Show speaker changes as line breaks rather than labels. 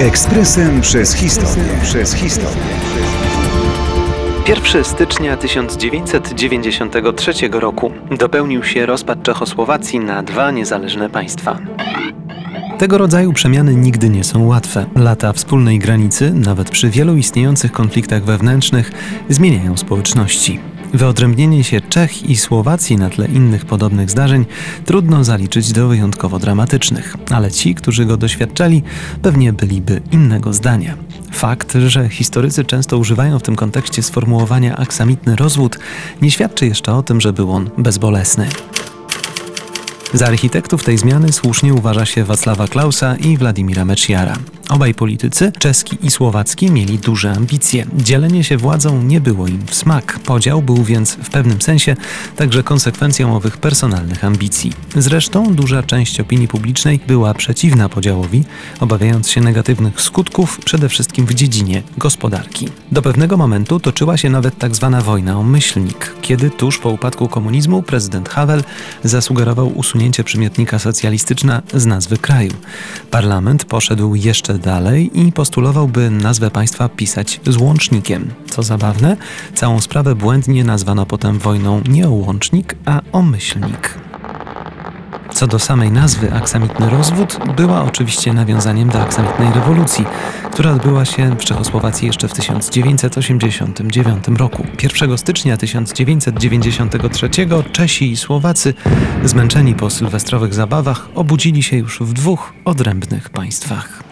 Ekspresem przez historię. Przez historię.
1 stycznia 1993 roku dopełnił się rozpad Czechosłowacji na dwa niezależne państwa. Tego rodzaju przemiany nigdy nie są łatwe. Lata wspólnej granicy, nawet przy wielu istniejących konfliktach wewnętrznych, zmieniają społeczności. Wyodrębnienie się Czech i Słowacji na tle innych podobnych zdarzeń trudno zaliczyć do wyjątkowo dramatycznych, ale ci, którzy go doświadczali, pewnie byliby innego zdania. Fakt, że historycy często używają w tym kontekście sformułowania aksamitny rozwód, nie świadczy jeszcze o tym, że był on bezbolesny. Za architektów tej zmiany słusznie uważa się Wacława Klausa i Władimira Mecziara. Obaj politycy, czeski i słowacki, mieli duże ambicje. Dzielenie się władzą nie było im w smak. Podział był więc w pewnym sensie także konsekwencją owych personalnych ambicji. Zresztą duża część opinii publicznej była przeciwna podziałowi, obawiając się negatywnych skutków przede wszystkim w dziedzinie gospodarki. Do pewnego momentu toczyła się nawet tak zwana wojna o myślnik, kiedy tuż po upadku komunizmu prezydent Havel zasugerował usunięcie przymiotnika socjalistyczna z nazwy kraju. Parlament poszedł jeszcze dalej i postulował, by nazwę państwa pisać z łącznikiem. Co zabawne, całą sprawę błędnie nazwano potem wojną nie o łącznik, a o myślnik. Co do samej nazwy aksamitny rozwód, była oczywiście nawiązaniem do aksamitnej rewolucji, która odbyła się w Czechosłowacji jeszcze w 1989 roku. 1 stycznia 1993 Czesi i Słowacy, zmęczeni po sylwestrowych zabawach, obudzili się już w dwóch odrębnych państwach.